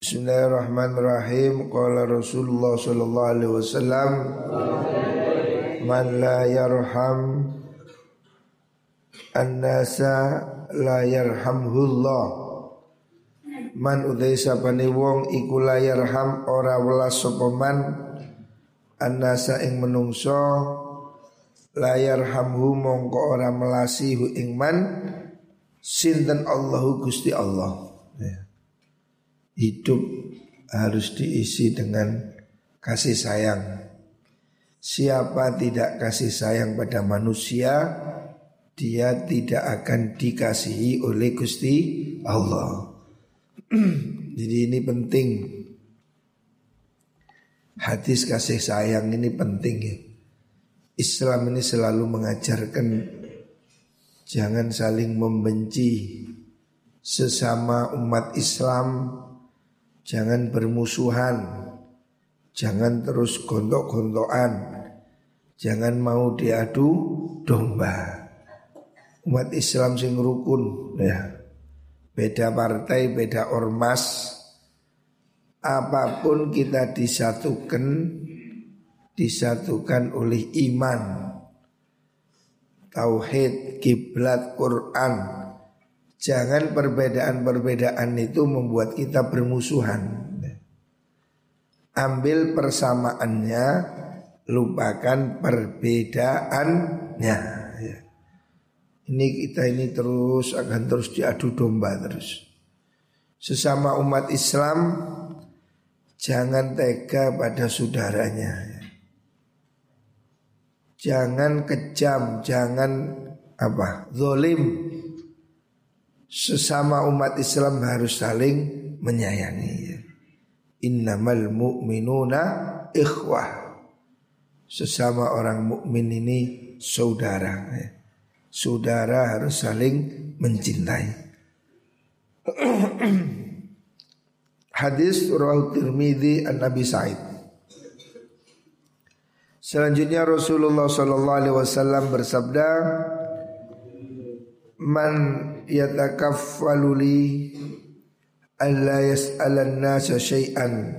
Bismillahirrahmanirrahim. Qala Rasulullah sallallahu alaihi wasallam Man la yarham An-nasa la yarhamhullah Man udai sapane wong iku la yarham ora welas sapa man An-nasa ing menungso la yarhamhu mongko ora melasi hu ing man sinten Allahu Gusti Allah. Ya hidup harus diisi dengan kasih sayang. Siapa tidak kasih sayang pada manusia, dia tidak akan dikasihi oleh Gusti Allah. Jadi ini penting. Hadis kasih sayang ini penting ya. Islam ini selalu mengajarkan jangan saling membenci sesama umat Islam Jangan bermusuhan. Jangan terus gontok-gontokan. Jangan mau diadu domba. Umat Islam sing rukun ya. Beda partai, beda ormas. Apa pun kita disatukan Disatukan oleh iman. Tauhid, kiblat, Quran Jangan perbedaan-perbedaan itu membuat kita bermusuhan. Ambil persamaannya, lupakan perbedaannya. Ya. Ini kita ini terus akan terus diadu domba terus. Sesama umat Islam jangan tega pada saudaranya. Ya. Jangan kejam, jangan apa? Zolim sesama umat Islam harus saling menyayangi. Innamal mu'minuna ikhwah. Sesama orang mukmin ini saudara. Saudara harus saling mencintai. Hadis Rawi Tirmidzi an Nabi Sa'id. Selanjutnya Rasulullah Shallallahu Alaihi Wasallam bersabda, "Man yatakaffalu li alla yas'alan nasa syai'an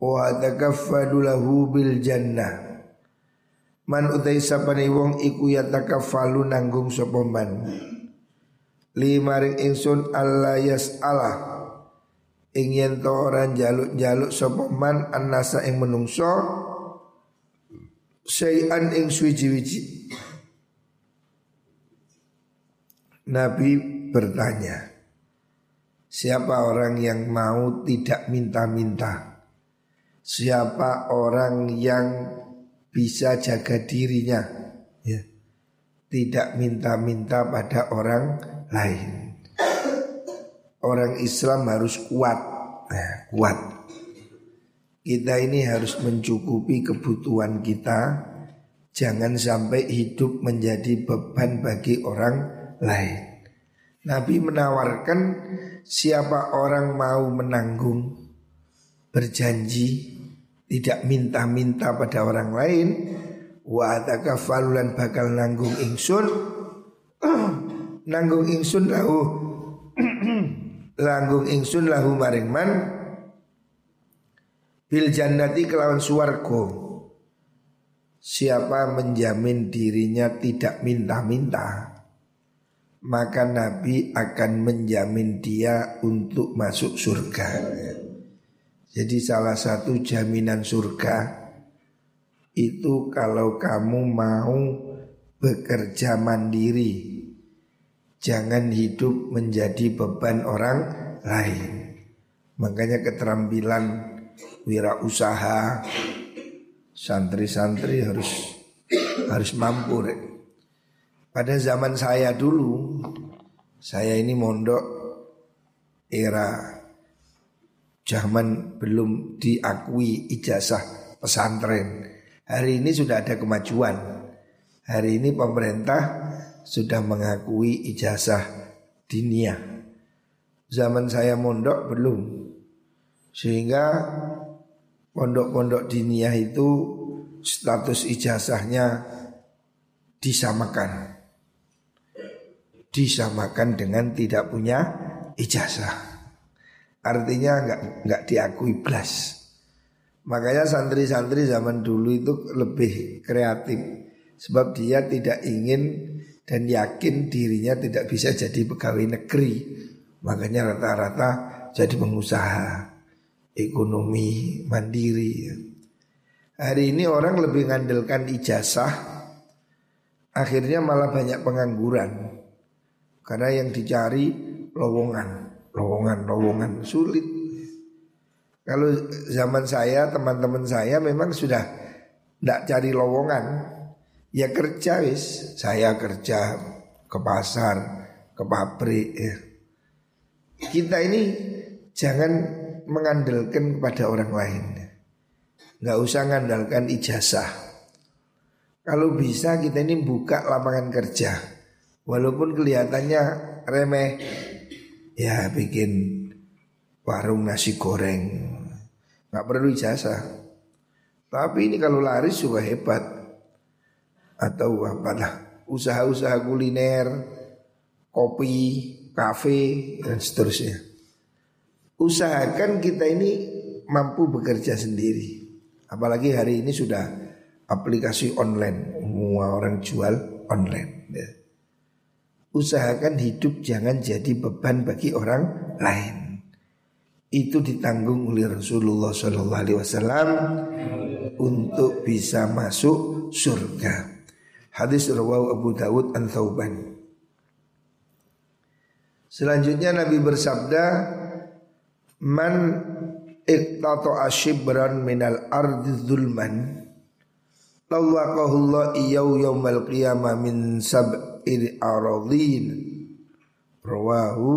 wa atakaffalu lahu bil jannah. Man utai sapane wong iku yatakaffalu nanggung sapa man. Li maring ingsun alla yas'ala. Ing yen to ora njaluk-njaluk sapa man annasa ing menungso syai'an ing suwi-wiji Nabi bertanya, siapa orang yang mau tidak minta-minta? Siapa orang yang bisa jaga dirinya? Ya. Tidak minta-minta pada orang lain. Orang Islam harus kuat, nah, kuat. Kita ini harus mencukupi kebutuhan kita. Jangan sampai hidup menjadi beban bagi orang lain. Nabi menawarkan siapa orang mau menanggung berjanji tidak minta-minta pada orang lain wa takafalulan bakal nanggung ingsun nanggung ingsun lahu nanggung ingsun lahu maring man bil jannati kelawan suwargo siapa menjamin dirinya tidak minta-minta maka Nabi akan menjamin dia untuk masuk surga. Jadi salah satu jaminan surga itu kalau kamu mau bekerja mandiri, jangan hidup menjadi beban orang lain. Makanya keterampilan wirausaha santri-santri harus harus mampu. Rek. Pada zaman saya dulu, saya ini mondok era zaman belum diakui ijazah pesantren. Hari ini sudah ada kemajuan. Hari ini pemerintah sudah mengakui ijazah dinia. Zaman saya mondok belum. Sehingga pondok-pondok dinia itu status ijazahnya disamakan disamakan dengan tidak punya ijazah. artinya nggak nggak diakui blas. Makanya santri-santri zaman dulu itu lebih kreatif sebab dia tidak ingin dan yakin dirinya tidak bisa jadi pegawai negeri. Makanya rata-rata jadi pengusaha ekonomi mandiri. Hari ini orang lebih ngandalkan ijazah, akhirnya malah banyak pengangguran. Karena yang dicari lowongan, lowongan, lowongan sulit. Kalau zaman saya, teman-teman saya memang sudah tidak cari lowongan, ya kerja wis. Saya kerja ke pasar, ke pabrik. Ya. Kita ini jangan mengandalkan kepada orang lain. Nggak usah mengandalkan ijazah. Kalau bisa kita ini buka lapangan kerja. Walaupun kelihatannya remeh. Ya bikin warung nasi goreng nggak perlu ijazah. Tapi ini kalau laris juga hebat. Atau apalah usaha-usaha kuliner, kopi, kafe dan seterusnya. Usahakan kita ini mampu bekerja sendiri. Apalagi hari ini sudah aplikasi online, semua orang jual online. Ya. Usahakan hidup jangan jadi beban bagi orang lain itu ditanggung oleh Rasulullah Shallallahu Alaihi Wasallam untuk bisa masuk surga. Hadis rawahu Abu Dawud an Thauban. Selanjutnya Nabi bersabda, "Man iqtata ashibran minal ardi zulman, lawaqahullah iyau yaumal qiyamah min sab'il aradhin." Rawahu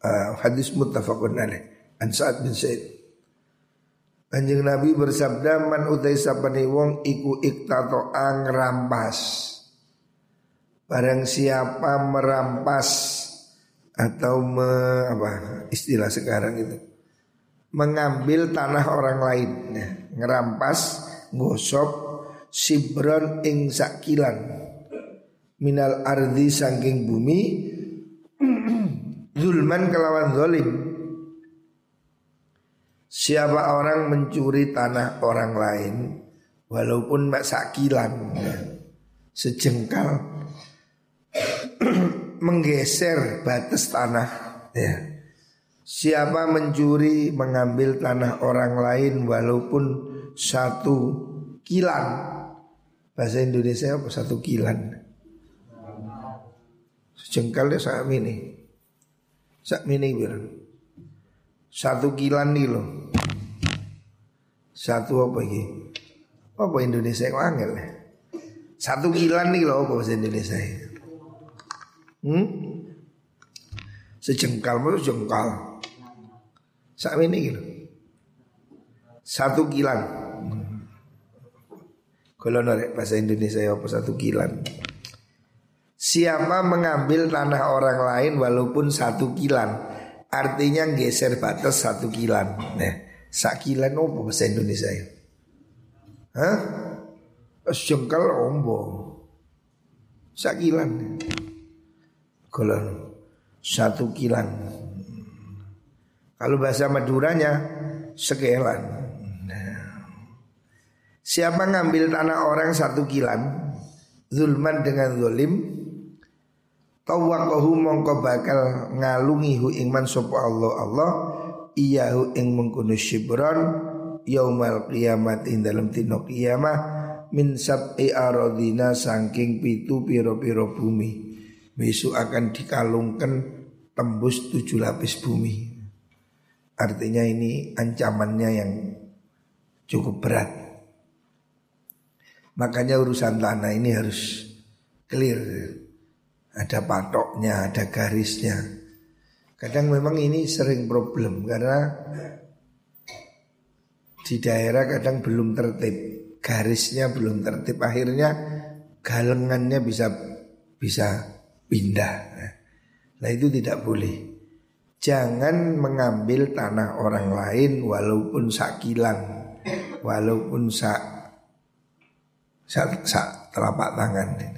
uh, hadis muttafaqun alaih. An Sa'ad bin Sa'id Kanjeng Nabi bersabda man utai sapane wong iku iktato ang rampas Barang siapa merampas atau me, apa istilah sekarang itu mengambil tanah orang lain ya, ngerampas gosok sibron ing sakilan minal ardi sangking bumi Zulman kelawan zolim Siapa orang mencuri tanah orang lain Walaupun mak sakilan Sejengkal Menggeser batas tanah ya. Siapa mencuri mengambil tanah orang lain Walaupun satu kilan. Bahasa Indonesia apa? Satu kilan Sejengkal ya saat ini Sak mini bilang Satu kilan nih loh. Satu apa ini Apa Indonesia yang angel ya? Satu kilan nih loh apa bahasa Indonesia Hmm? Sejengkal mau jengkal. Sak mini gitu. Satu kilan. Kalau norek bahasa Indonesia apa satu kilan Siapa mengambil tanah orang lain walaupun satu kilan? Artinya geser batas satu kilan. Nah, sakilan apa bahasa Indonesia ya? Hah? Jengkal ombo. Sakilan Kalau satu kilan. Kalau bahasa Maduranya Sekelan. Nah. Siapa ngambil tanah orang satu kilan? Zulman dengan zolim Tawakahu mongko bakal ngalungi hu ingman sapa Allah. Allah iyahu ing mengkono shibron yaumal kiamat ing dalam tino kiamah min sab'i aradina saking pitu piro-piro bumi. Besok akan dikalungkan tembus tujuh lapis bumi. Artinya ini ancamannya yang cukup berat. Makanya urusan tanah ini harus clear ada patoknya, ada garisnya. Kadang memang ini sering problem karena di daerah kadang belum tertib, garisnya belum tertib, akhirnya galengannya bisa bisa pindah. Nah itu tidak boleh. Jangan mengambil tanah orang lain walaupun sakilan, walaupun sak sak, sak telapak tangan.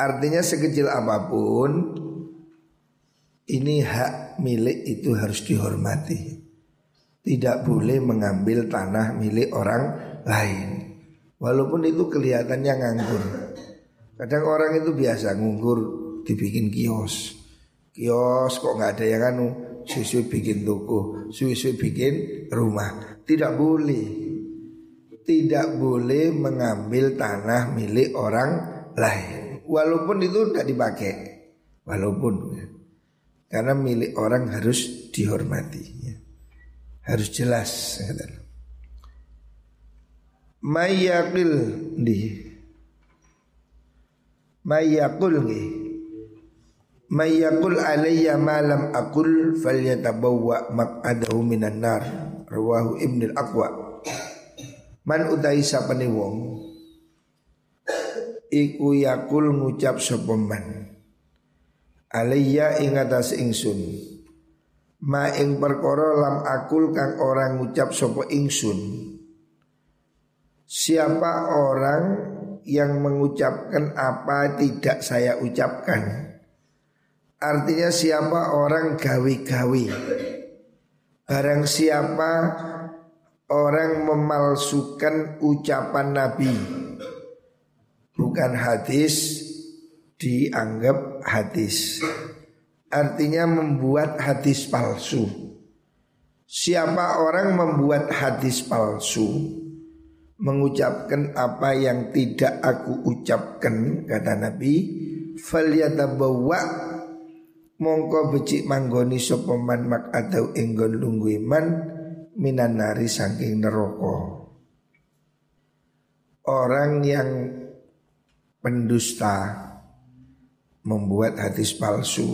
Artinya sekecil apa pun ini hak milik itu harus dihormati. Tidak boleh mengambil tanah milik orang lain. Walaupun itu kelihatannya nganggur. Kadang orang itu biasa nganggur dibikin kios. Kios kok nggak ada yang anu, susu bikin toko, susu bikin rumah. Tidak boleh. Tidak boleh mengambil tanah milik orang lain. Walaupun itu tidak dipakai. Walaupun ya. Karena milik orang harus dihormati ya. Harus jelas Mayakil di Mayakul nih Mayakul alayya malam akul falyatabawwa maq'adahu minan nar rawahu Ibnu al-Aqwa Man utai sapane wong iku yakul ngucap sapa man. Alayya ing atas ingsun. Ma ing perkara lam akul kang orang ngucap sapa ingsun. Siapa orang yang mengucapkan apa tidak saya ucapkan? Artinya siapa orang gawi-gawi barang siapa orang memalsukan ucapan nabi bukan hadis dianggap hadis. Artinya membuat hadis palsu. Siapa orang membuat hadis palsu mengucapkan apa yang tidak aku ucapkan kata Nabi falyatabawa mongko becik manggoni sopeman mak atau enggon lunggu iman minan nari saking neraka orang yang pendusta membuat hadis palsu.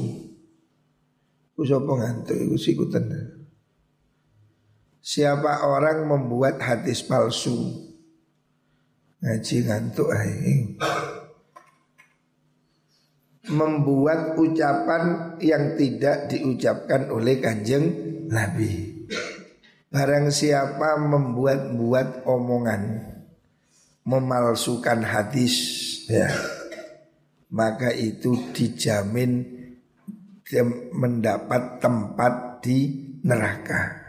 Ku sapa ngantuk. Siapa orang membuat hadis palsu? Ngaji ngantuk. Membuat ucapan yang tidak diucapkan oleh kanjeng Nabi. Barang siapa membuat-buat omongan memalsukan hadis ya maka itu dijamin mendapat tempat di neraka.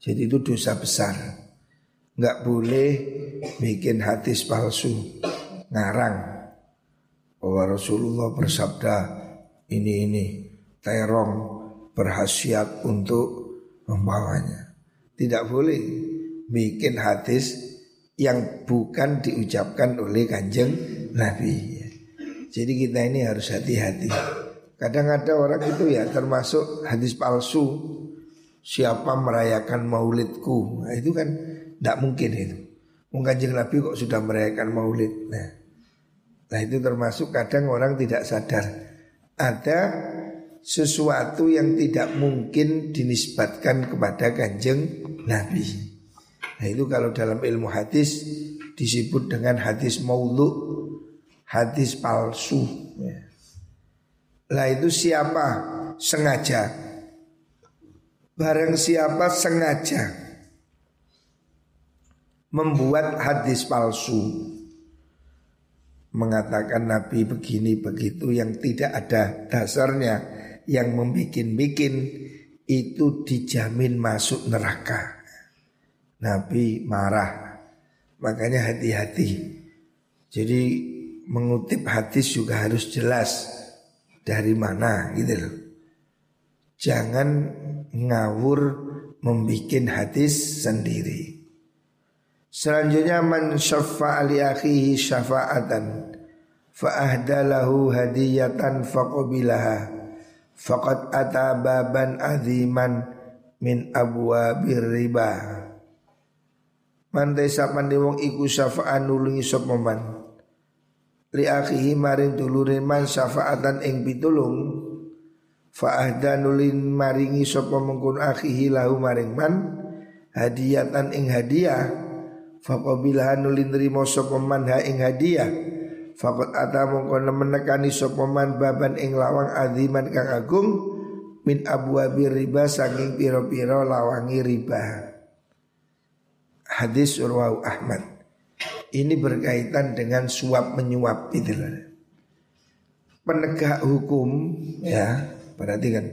Jadi itu dosa besar. Nggak boleh bikin hadis palsu, ngarang. Bahwa Rasulullah bersabda ini ini terong berhasiat untuk membawanya. Tidak boleh bikin hadis yang bukan diucapkan oleh kanjeng Nabi. Jadi kita ini harus hati-hati. Kadang ada orang itu ya termasuk hadis palsu. Siapa merayakan maulidku? Nah, itu kan tidak mungkin itu. Mungkin Nabi kok sudah merayakan maulid. Nah, nah itu termasuk kadang orang tidak sadar. Ada sesuatu yang tidak mungkin dinisbatkan kepada kanjeng Nabi. Nah itu kalau dalam ilmu hadis disebut dengan hadis maulu hadis palsu. Ya. Lah itu siapa sengaja? Barang siapa sengaja membuat hadis palsu mengatakan Nabi begini begitu yang tidak ada dasarnya yang membikin-bikin itu dijamin masuk neraka. Nabi marah. Makanya hati-hati. Jadi mengutip hadis juga harus jelas dari mana gitu loh. Jangan ngawur membikin hadis sendiri. Selanjutnya man syaffa li akhihi syafa'atan fa ahdalahu hadiyatan faqabilaha faqad ata baban aziman min abwabir riba. Man desa wong iku syafa'an nulungi sapa man li akhihi maring dulurin man syafaatan ing pitulung fa ahdanulin maringi sapa mengkun akhihi lahu maring man hadiyatan ing hadiah fa qabila nulin nrimo sapa man ha ing hadiah Fakot ata mongko menekani sapa man baban ing lawang aziman kang agung min abwabi riba saking piro-piro lawangi riba. Hadis Urwah Ahmad. Ini berkaitan dengan suap menyuap itu Penegak hukum ya Berarti kan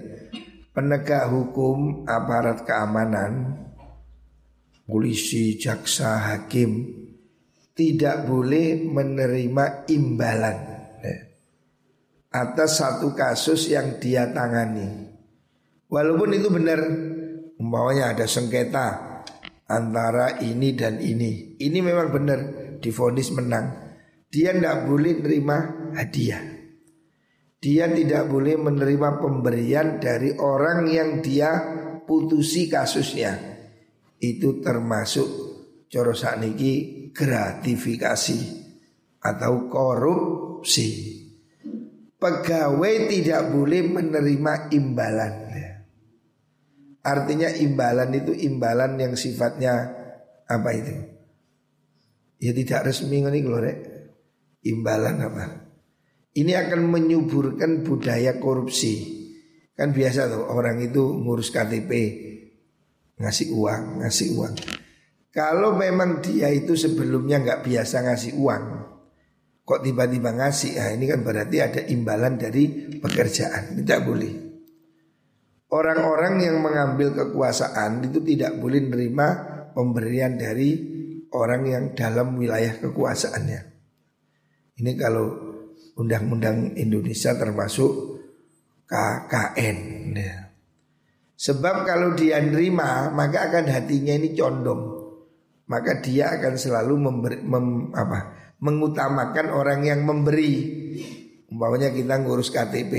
penegak hukum, aparat keamanan, polisi, jaksa, hakim tidak boleh menerima imbalan ya, atas satu kasus yang dia tangani. Walaupun itu benar, umpamanya ada sengketa antara ini dan ini. Ini memang benar difonis menang. Dia tidak boleh menerima hadiah. Dia tidak boleh menerima pemberian dari orang yang dia putusi kasusnya. Itu termasuk coro niki gratifikasi atau korupsi. Pegawai tidak boleh menerima imbalan. Artinya imbalan itu imbalan yang sifatnya apa itu? Ya tidak resmi nih Imbalan apa? Ini akan menyuburkan budaya korupsi. Kan biasa tuh orang itu ngurus KTP ngasih uang, ngasih uang. Kalau memang dia itu sebelumnya nggak biasa ngasih uang, kok tiba-tiba ngasih? Nah, ini kan berarti ada imbalan dari pekerjaan. Tidak boleh. Orang-orang yang mengambil kekuasaan itu tidak boleh menerima pemberian dari orang yang dalam wilayah kekuasaannya. Ini kalau undang-undang Indonesia termasuk KKN. Ya. Sebab kalau dia nerima maka akan hatinya ini condong. Maka dia akan selalu memberi, mem, apa, mengutamakan orang yang memberi. Umpamanya kita ngurus KTP,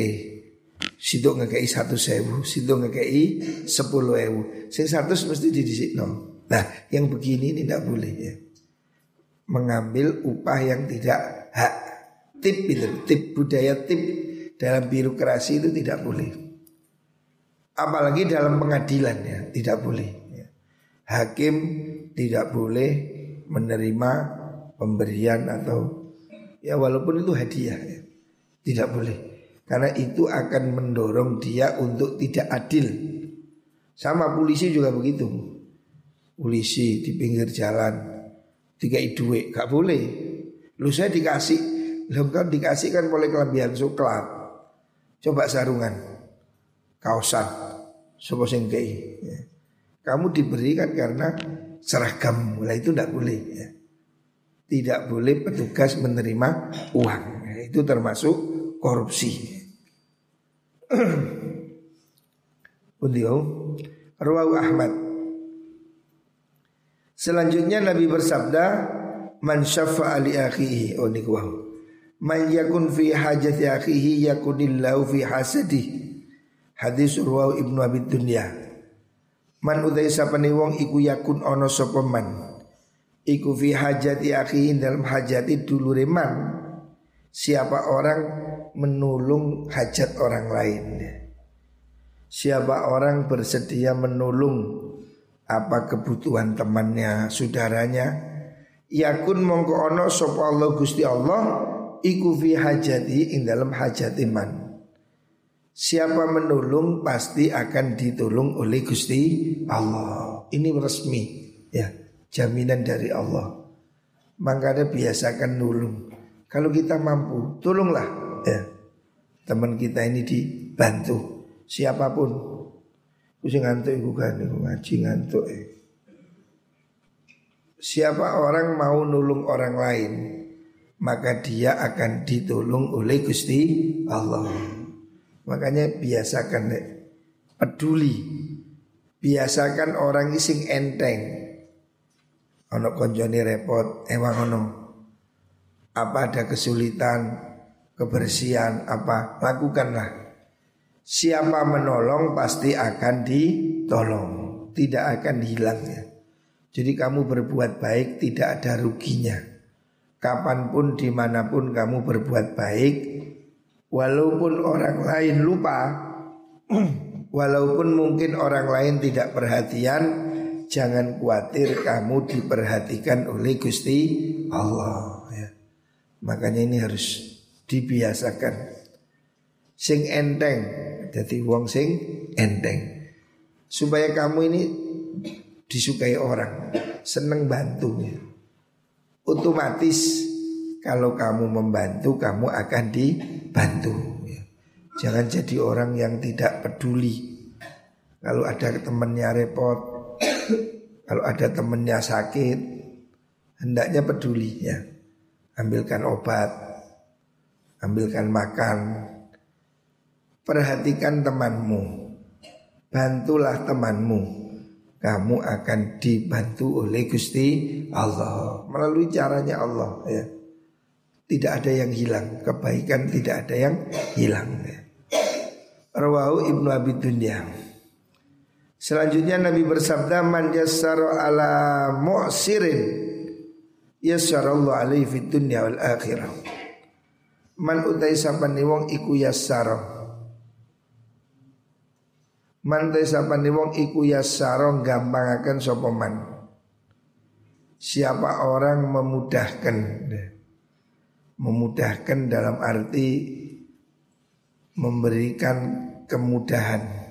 situ ngekei satu sewu, situ ngekei sepuluh ewu. Sing satu mesti no. Nah, yang begini ini tidak boleh ya. Mengambil upah yang tidak hak tip itu, tip budaya tip dalam birokrasi itu tidak boleh. Apalagi dalam pengadilan ya, tidak boleh. Ya. Hakim tidak boleh menerima pemberian atau ya walaupun itu hadiah ya. Tidak boleh. Karena itu akan mendorong dia untuk tidak adil. Sama polisi juga begitu. Polisi di pinggir jalan tiga duit, gak boleh. Lu saya dikasih Loh kan dikasih kan boleh kelebihan coklat. Coba sarungan. Kausan. Sopo sing ya. Kamu diberikan karena seragam. Mulai itu tidak boleh ya. Tidak boleh petugas menerima uang. Ya, itu termasuk korupsi. Beliau Rawahu Ahmad Selanjutnya Nabi bersabda Man syafa'a li akhihi Oh Man yakun fi hajati akhihi yakunillahu fi hasadi. Hadis Urwah Ibnu Abi Dunya. Man utai sapane wong iku yakun ono man. Iku fi hajati akhihi dalam hajati dulure man. Siapa orang menulung hajat orang lain. Siapa orang bersedia menolong apa kebutuhan temannya, saudaranya, yakun mongko ono sapa Allah Gusti Allah iku fi hajati ing dalam hajat iman. Siapa menolong pasti akan ditolong oleh Gusti Allah. Ini resmi ya, jaminan dari Allah. Makanya biasakan nulung. Kalau kita mampu, tolonglah. Teman kita ini dibantu siapa pun. Kusi ngantuk iku kan ngaji ngantuk. Eh. Siapa orang mau nulung orang lain, maka dia akan ditolong oleh Gusti Allah. Makanya biasakan deh, peduli. Biasakan orang ising enteng. Ono konjoni repot, emang ono. Apa ada kesulitan, kebersihan, apa lakukanlah. Siapa menolong pasti akan ditolong, tidak akan hilangnya. Jadi kamu berbuat baik tidak ada ruginya kapan pun di mana pun kamu berbuat baik walaupun orang lain lupa walaupun mungkin orang lain tidak perhatian jangan khawatir kamu diperhatikan oleh Gusti Allah ya. makanya ini harus dibiasakan sing enteng jadi wong sing enteng supaya kamu ini disukai orang seneng bantu otomatis kalau kamu membantu kamu akan dibantu. Jangan jadi orang yang tidak peduli. Kalau ada temannya repot, kalau ada temannya sakit, hendaknya peduli ya. Ambilkan obat, ambilkan makan, perhatikan temanmu, bantulah temanmu. Kamu akan dibantu oleh Gusti Allah melalui caranya Allah ya. Tidak ada yang hilang, kebaikan tidak ada yang hilang. Ya. Rawahu Ibnu Abi Dunya. Selanjutnya Nabi bersabda man yassara ala mu'sirin yassarallahu alaihi fid dunya wal akhirah. Man utai sapane wong iku yassara. Man utai sapane wong iku yassara gampangaken sapa man. Siapa orang memudahkan Memudahkan dalam arti memberikan kemudahan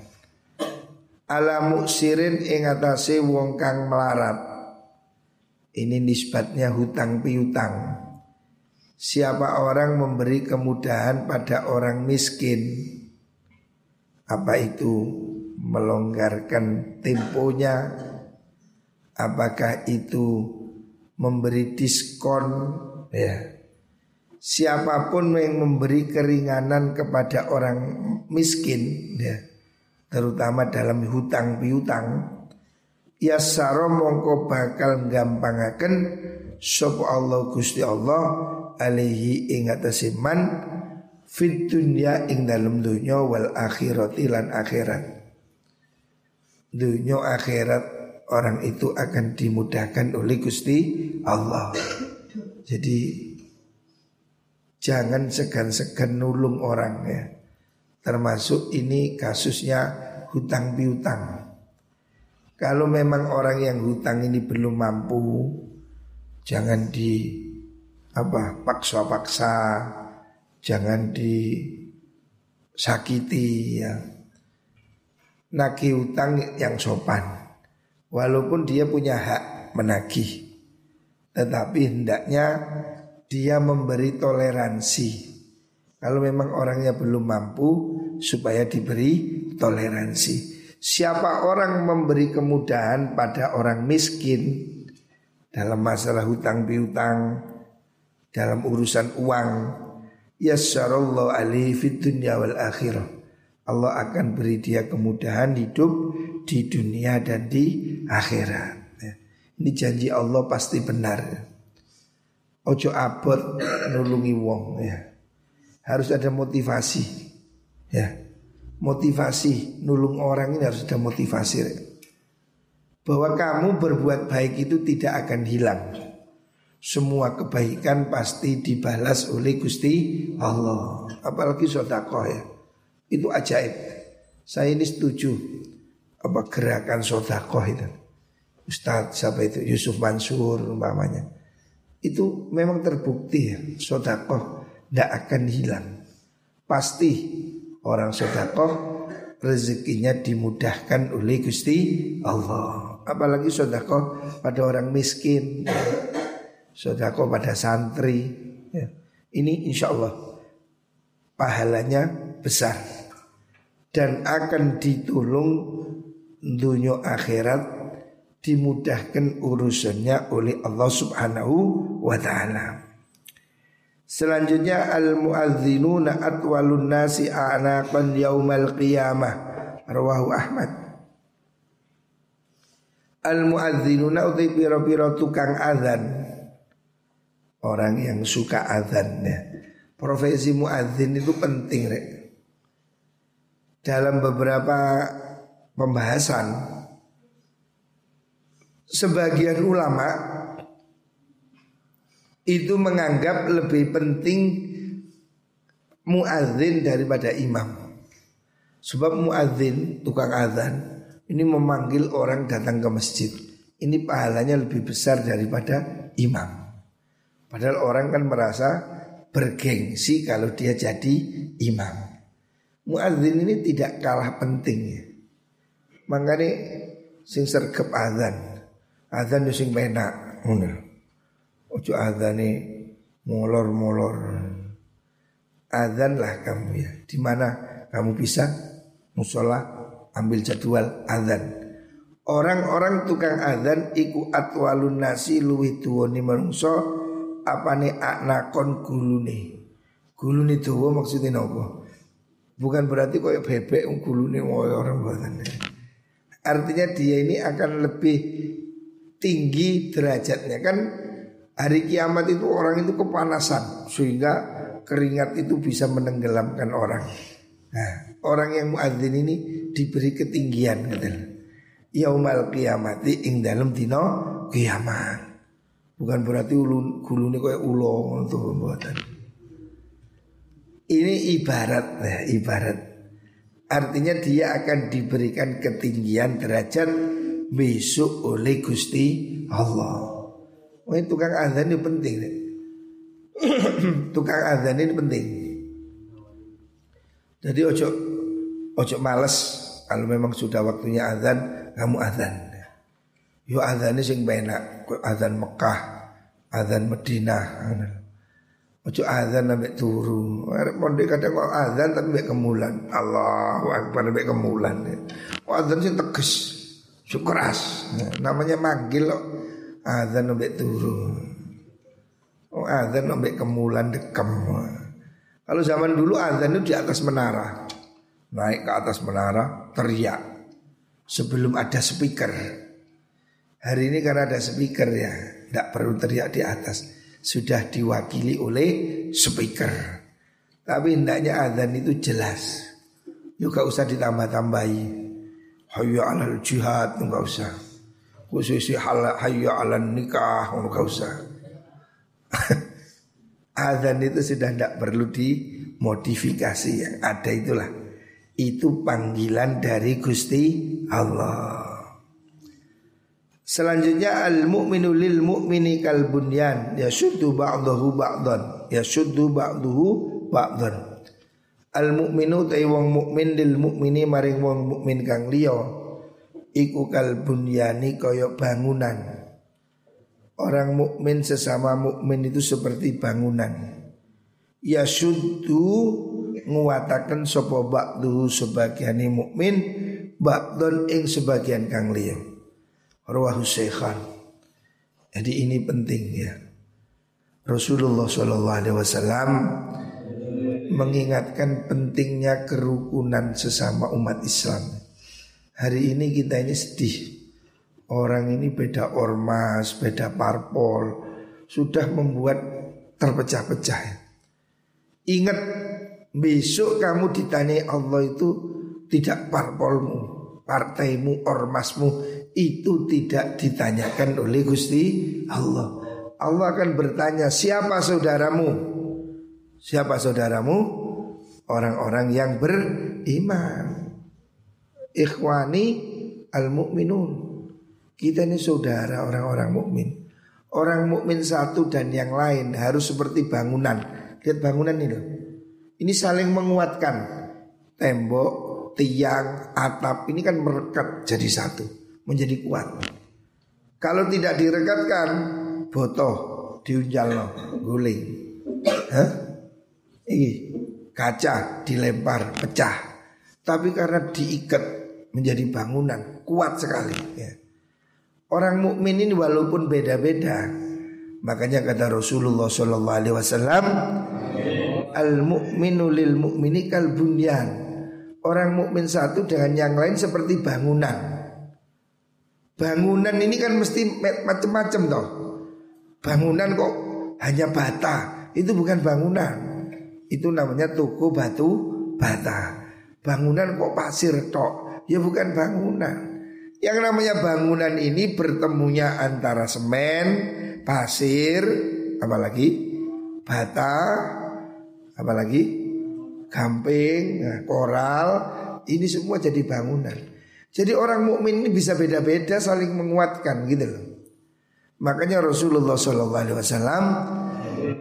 ala muksirin ing atase wong kang melarat ini nisbatnya hutang piutang siapa orang memberi kemudahan pada orang miskin? Apa itu melonggarkan temponya? Apakah itu memberi diskon? Ya. Siapa pun yang memberi keringanan kepada orang miskin ya terutama dalam hutang piutang ya saro mongko bakal gampangaken sapa Allah Gusti Allah alaihi ing man fit dunya ing dalam dunya wal akhirati lan akhirat dunya akhirat orang itu akan dimudahkan oleh Gusti Allah jadi Jangan segan-segan nulung orang ya. Termasuk ini kasusnya hutang piutang. Kalau memang orang yang hutang ini belum mampu, jangan di apa paksa-paksa, jangan disakiti ya. Nagih hutang yang sopan. Walaupun dia punya hak menagih. Tetapi hendaknya dia memberi toleransi. Kalau memang orangnya belum mampu supaya diberi toleransi. Siapa orang memberi kemudahan pada orang miskin dalam masalah hutang piutang, dalam urusan uang, yassarallahu alaihi fid dunya wal akhirah. Allah akan beri dia kemudahan hidup di dunia dan di akhirat. Ya. Ini janji Allah pasti benar. Ojo abot nulungi wong ya. Harus ada motivasi. Ya. Motivasi nulung orang ini harus ada motivasi. Bahwa kamu berbuat baik itu tidak akan hilang. Semua kebaikan pasti dibalas oleh Gusti Allah. Apalagi sodakoh ya. Itu ajaib. Saya ini setuju apa gerakan sodakoh itu. Ustadz siapa itu Yusuf Mansur umpamanya itu memang terbukti ya sodakoh tidak akan hilang pasti orang sodakoh rezekinya dimudahkan oleh Gusti Allah apalagi sodakoh pada orang miskin sodakoh pada santri ya. ini insya Allah pahalanya besar dan akan ditolong dunia akhirat dimudahkan urusannya oleh Allah Subhanahu wa taala. Selanjutnya al muadzinuna atwalun nasi a'naqan yaumal qiyamah. Rawahu Ahmad. Al muadzinuna uti pira-pira tukang azan. Orang yang suka azan ya. Profesi muadzin itu penting rek. Dalam beberapa pembahasan sebagian ulama itu menganggap lebih penting muadzin daripada imam. Sebab muadzin tukang azan ini memanggil orang datang ke masjid. Ini pahalanya lebih besar daripada imam. Padahal orang kan merasa bergengsi kalau dia jadi imam. Muadzin ini tidak kalah pentingnya. Makanya sing sergap azan Adzan sing penak ngono. Ojo adzane molor-molor. Adzan lah kamu ya. Di mana kamu bisa musola ambil jadwal azan. Orang-orang tukang azan iku atwalun nasi luwih tuwone menungso apane aknakon gulune. Gulune tuwa maksudnya nopo? Bukan berarti koyo bebek gulune orang buatan. Artinya dia ini akan lebih tinggi derajatnya kan hari kiamat itu orang itu kepanasan sehingga keringat itu bisa menenggelamkan orang. Nah, orang yang muadzin ini diberi ketinggian katanya. Yaumal kiamati ing dalam dino kiamat. Bukan berarti ulun gulune kayak ulo itu pembuatan. Ini ibarat ya, ibarat. Artinya dia akan diberikan ketinggian derajat besok oleh Gusti Allah. Oh, ini tukang azan ini penting. tukang azan ini penting. Jadi ojo ojo males kalau memang sudah waktunya azan kamu azan. Yo ini sing benak, azan Mekah, azan Madinah. Ojo azan sampai turu. Monde kadang kok azan tapi sampai kemulan. Allahu Akbar sampai kemulan. Oh, azan sing tegas keras. Nah, namanya manggil loh. Azan nombek turu. Oh azan nombek kemulan dekem. Kalau zaman dulu azan itu di atas menara. Naik ke atas menara teriak. Sebelum ada speaker. Hari ini karena ada speaker ya, tidak perlu teriak di atas. Sudah diwakili oleh speaker. Tapi hendaknya azan itu jelas. Juga usah ditambah-tambahi. Hayya alal jihad enggak usah. Khususi hayya alal nikah enggak usah. Azan itu sudah tidak perlu dimodifikasi yang ada itulah. Itu panggilan dari Gusti Allah. Selanjutnya al mu'minu lil mu'mini kal bunyan yashuddu ba'dahu ba'dan yashuddu ba'dahu ba'dan Al mukminu ta wong mukmin lil mukmini maring wong mukmin kang liya iku kal bunyani kaya bangunan. Orang mukmin sesama mukmin itu seperti bangunan. Ya syuddu nguwataken sapa ba'du sebagian mukmin ba'don ing sebagian kang liya. Rawahu Syekhan. Jadi ini penting ya. Rasulullah Wasallam mengingatkan pentingnya kerukunan sesama umat Islam. Hari ini kita ini sedih. Orang ini beda ormas, beda parpol, sudah membuat terpecah-pecah. Ingat besok kamu ditanya Allah itu tidak parpolmu, partaimu, ormasmu itu tidak ditanyakan oleh Gusti Allah. Allah akan bertanya siapa saudaramu Siapa saudaramu? Orang-orang yang beriman. Ikhwani al-mu'minun. Kita ini saudara orang-orang mukmin. Orang mukmin satu dan yang lain harus seperti bangunan. Lihat bangunan ini loh. Ini saling menguatkan. Tembok, tiang, atap ini kan merekat jadi satu, menjadi kuat. Kalau tidak direkatkan, botoh diunjal no, guling. Hah? ini kaca dilempar pecah. Tapi karena diikat menjadi bangunan kuat sekali ya. Orang mukmin ini walaupun beda-beda, makanya kata Rasulullah Shallallahu Alaihi Wasallam, al mukminu lil mukmini kal bunyan. Orang mukmin satu dengan yang lain seperti bangunan. Bangunan ini kan mesti macam-macam toh. Bangunan kok hanya bata, itu bukan bangunan. Itu namanya toko batu bata. Bangunan kok pasir tok? Ya bukan bangunan. Yang namanya bangunan ini bertemunya antara semen, pasir, apalagi bata, apalagi gamping, koral, ini semua jadi bangunan. Jadi orang mukmin ini bisa beda-beda saling menguatkan gitu loh. Makanya Rasulullah SAW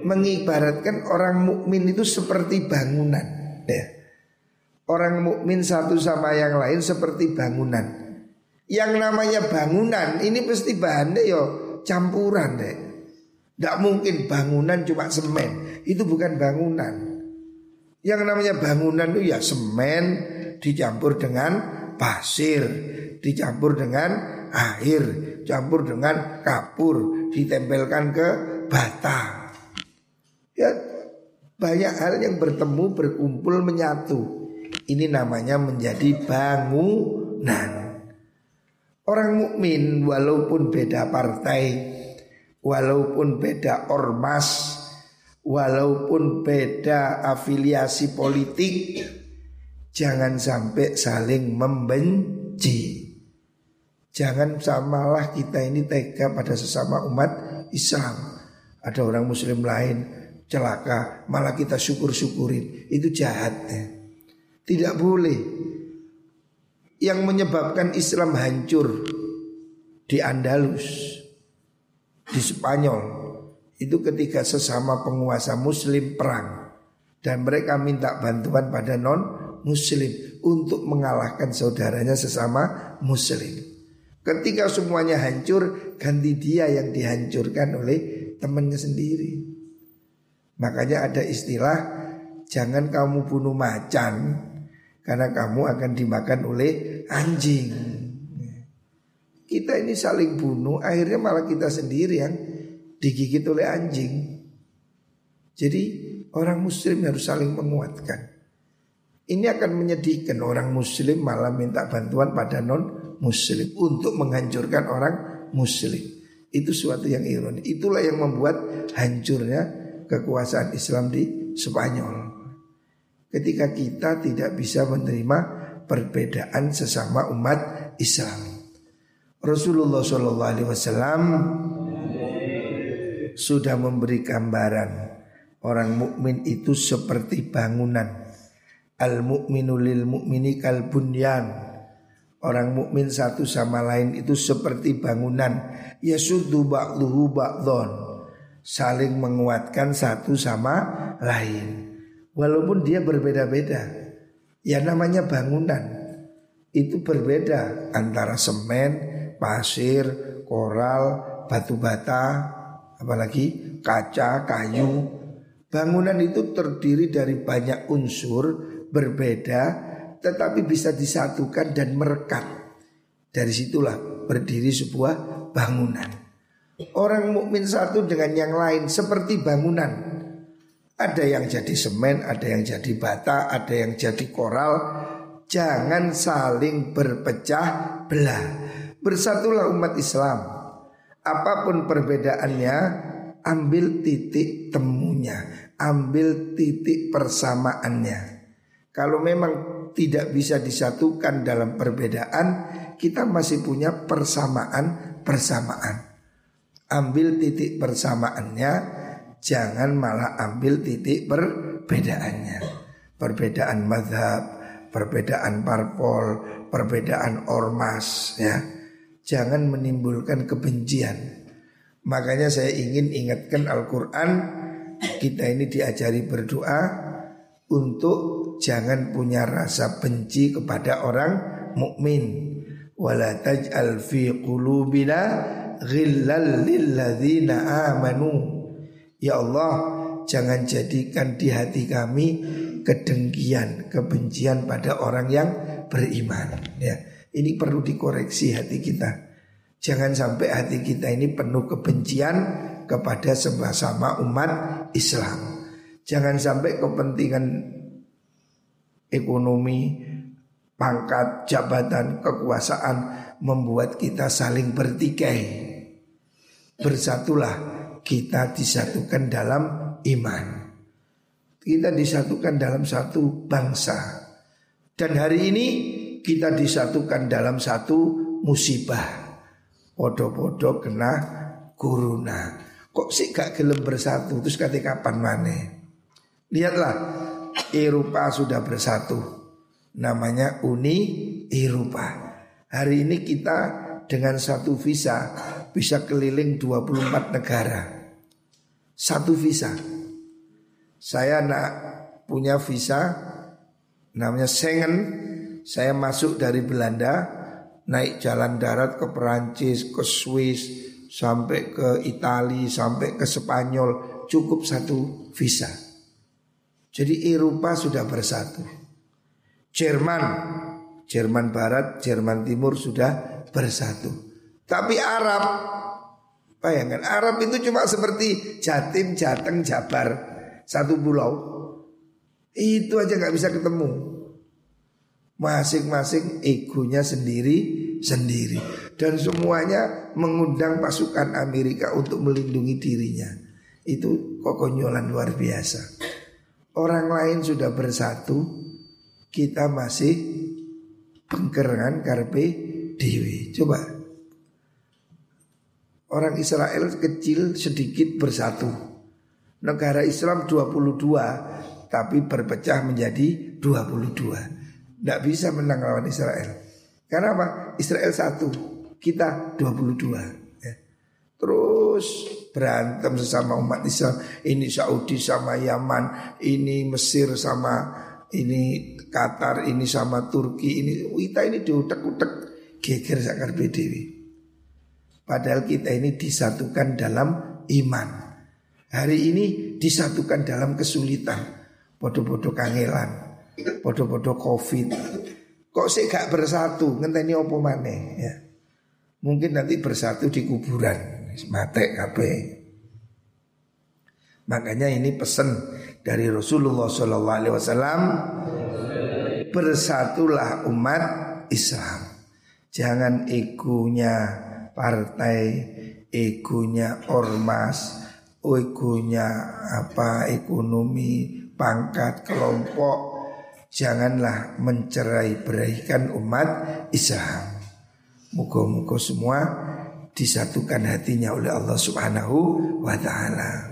mengibaratkan orang mukmin itu seperti bangunan. Ya. Orang mukmin satu sama yang lain seperti bangunan. Yang namanya bangunan ini pasti bahannya yo campuran deh. Tidak mungkin bangunan cuma semen. Itu bukan bangunan. Yang namanya bangunan itu ya semen dicampur dengan pasir, dicampur dengan air, campur dengan kapur, ditempelkan ke bata. Ya banyak hal yang bertemu, berkumpul, menyatu. Ini namanya menjadi bangunan. Orang mukmin walaupun beda partai, walaupun beda ormas, walaupun beda afiliasi politik, jangan sampai saling membenci. Jangan samalah kita ini tega pada sesama umat Islam. Ada orang muslim lain celaka, malah kita syukur-syukurin. Itu jahatnya. Tidak boleh. Yang menyebabkan Islam hancur di Andalus, di Spanyol, itu ketika sesama penguasa muslim perang dan mereka minta bantuan pada non muslim untuk mengalahkan saudaranya sesama muslim. Ketika semuanya hancur, ganti dia yang dihancurkan oleh temannya sendiri. Makanya ada istilah jangan kamu bunuh macan karena kamu akan dimakan oleh anjing. Kita ini saling bunuh, akhirnya malah kita sendiri yang digigit oleh anjing. Jadi orang muslim harus saling menguatkan. Ini akan menyedihkan orang muslim malah minta bantuan pada non muslim untuk menghancurkan orang muslim. Itu suatu yang ironi. Itulah yang membuat hancurnya kekuasaan Islam di Spanyol. Ketika kita tidak bisa menerima perbedaan sesama umat Islam. Rasulullah Wasallam sudah memberi gambaran orang mukmin itu seperti bangunan. Al mukminu lil mukmini kal bunyan. Orang mukmin satu sama lain itu seperti bangunan. Ya sudu ba'luhu ba'dhon. Saling menguatkan satu sama lain. Walaupun dia berbeda-beda. Ya namanya bangunan. Itu berbeda antara semen, pasir, koral, batu bata, apalagi kaca, kayu. Bangunan itu terdiri dari banyak unsur berbeda tetapi bisa disatukan dan merekat. Dari situlah berdiri sebuah bangunan. Orang mukmin satu dengan yang lain seperti bangunan. Ada yang jadi semen, ada yang jadi bata, ada yang jadi koral. Jangan saling berpecah belah. Bersatulah umat Islam apa pun perbedaannya, ambil titik temunya, ambil titik persamaannya. Kalau memang tidak bisa disatukan dalam perbedaan, kita masih punya persamaan-persamaan. Ambil titik persamaannya, jangan malah ambil titik perbedaannya. Perbedaan madhab, perbedaan parpol, perbedaan ormas, ya jangan menimbulkan kebencian. Makanya saya ingin ingatkan Al-Quran Kita ini diajari berdoa Untuk jangan punya rasa benci kepada orang mukmin. Wala taj'al fi qulubina ghillal lilladzina Ya Allah jangan jadikan di hati kami kedengkian, kebencian pada orang yang beriman ya. Ini perlu dikoreksi hati kita. Jangan sampai hati kita ini penuh kebencian kepada sama-sama umat Islam. Jangan sampai kepentingan ekonomi, pangkat, jabatan, kekuasaan membuat kita saling bertikai. Bersatulah kita disatukan dalam iman. Kita disatukan dalam satu bangsa. Dan hari ini kita disatukan dalam satu musibah. Podo-podo kena corona. Kok sih gak gelem bersatu? Terus kata kapan mana? Lihatlah, Eropa sudah bersatu. Namanya Uni Eropa. Hari ini kita dengan satu visa bisa keliling 24 negara. Satu visa. Saya nak punya visa namanya Schengen saya masuk dari Belanda naik jalan darat ke Perancis, ke Swiss, sampai ke Italia, sampai ke Spanyol, cukup satu visa. Jadi Eropa sudah bersatu. Jerman, Jerman Barat, Jerman Timur sudah bersatu. Tapi Arab, bayangkan Arab itu cuma seperti Jatim, Jateng, Jabar, satu pulau. Itu aja nggak bisa ketemu. Masing-masing egonya sendiri sendiri dan semuanya mengundang pasukan Amerika untuk melindungi dirinya. Itu kokonyolan luar biasa. Orang lain sudah bersatu, kita masih pengkerangan karpe dewi. Coba orang Israel kecil sedikit bersatu. Negara Islam 22 tapi berpecah menjadi 22. Tidak bisa menang lawan Israel. Karena apa? Israel satu, kita 22 ya. Terus berantem sesama umat Islam. Ini Saudi sama Yaman Ini Mesir sama ini Qatar, ini sama Turki Ini kita ini diutek-utek. Geger sakar BDW Padahal kita ini disatukan dalam iman. Hari ini disatukan dalam kesulitan. Bodoh-bodoh kangelan. Bodoh-bodoh covid. Kok sih gak bersatu? Ngenteni opo maneh? Ya. Mungkin nanti bersatu di kuburan Mate kabeh Makanya ini pesan dari Rasulullah Sallallahu Alaihi bersatulah umat Islam. Jangan egonya partai, egonya ormas, egonya apa ekonomi, pangkat, kelompok, janganlah mencerai beraikan umat Islam. Muka-muka semua disatukan hatinya oleh Allah Subhanahu wa taala.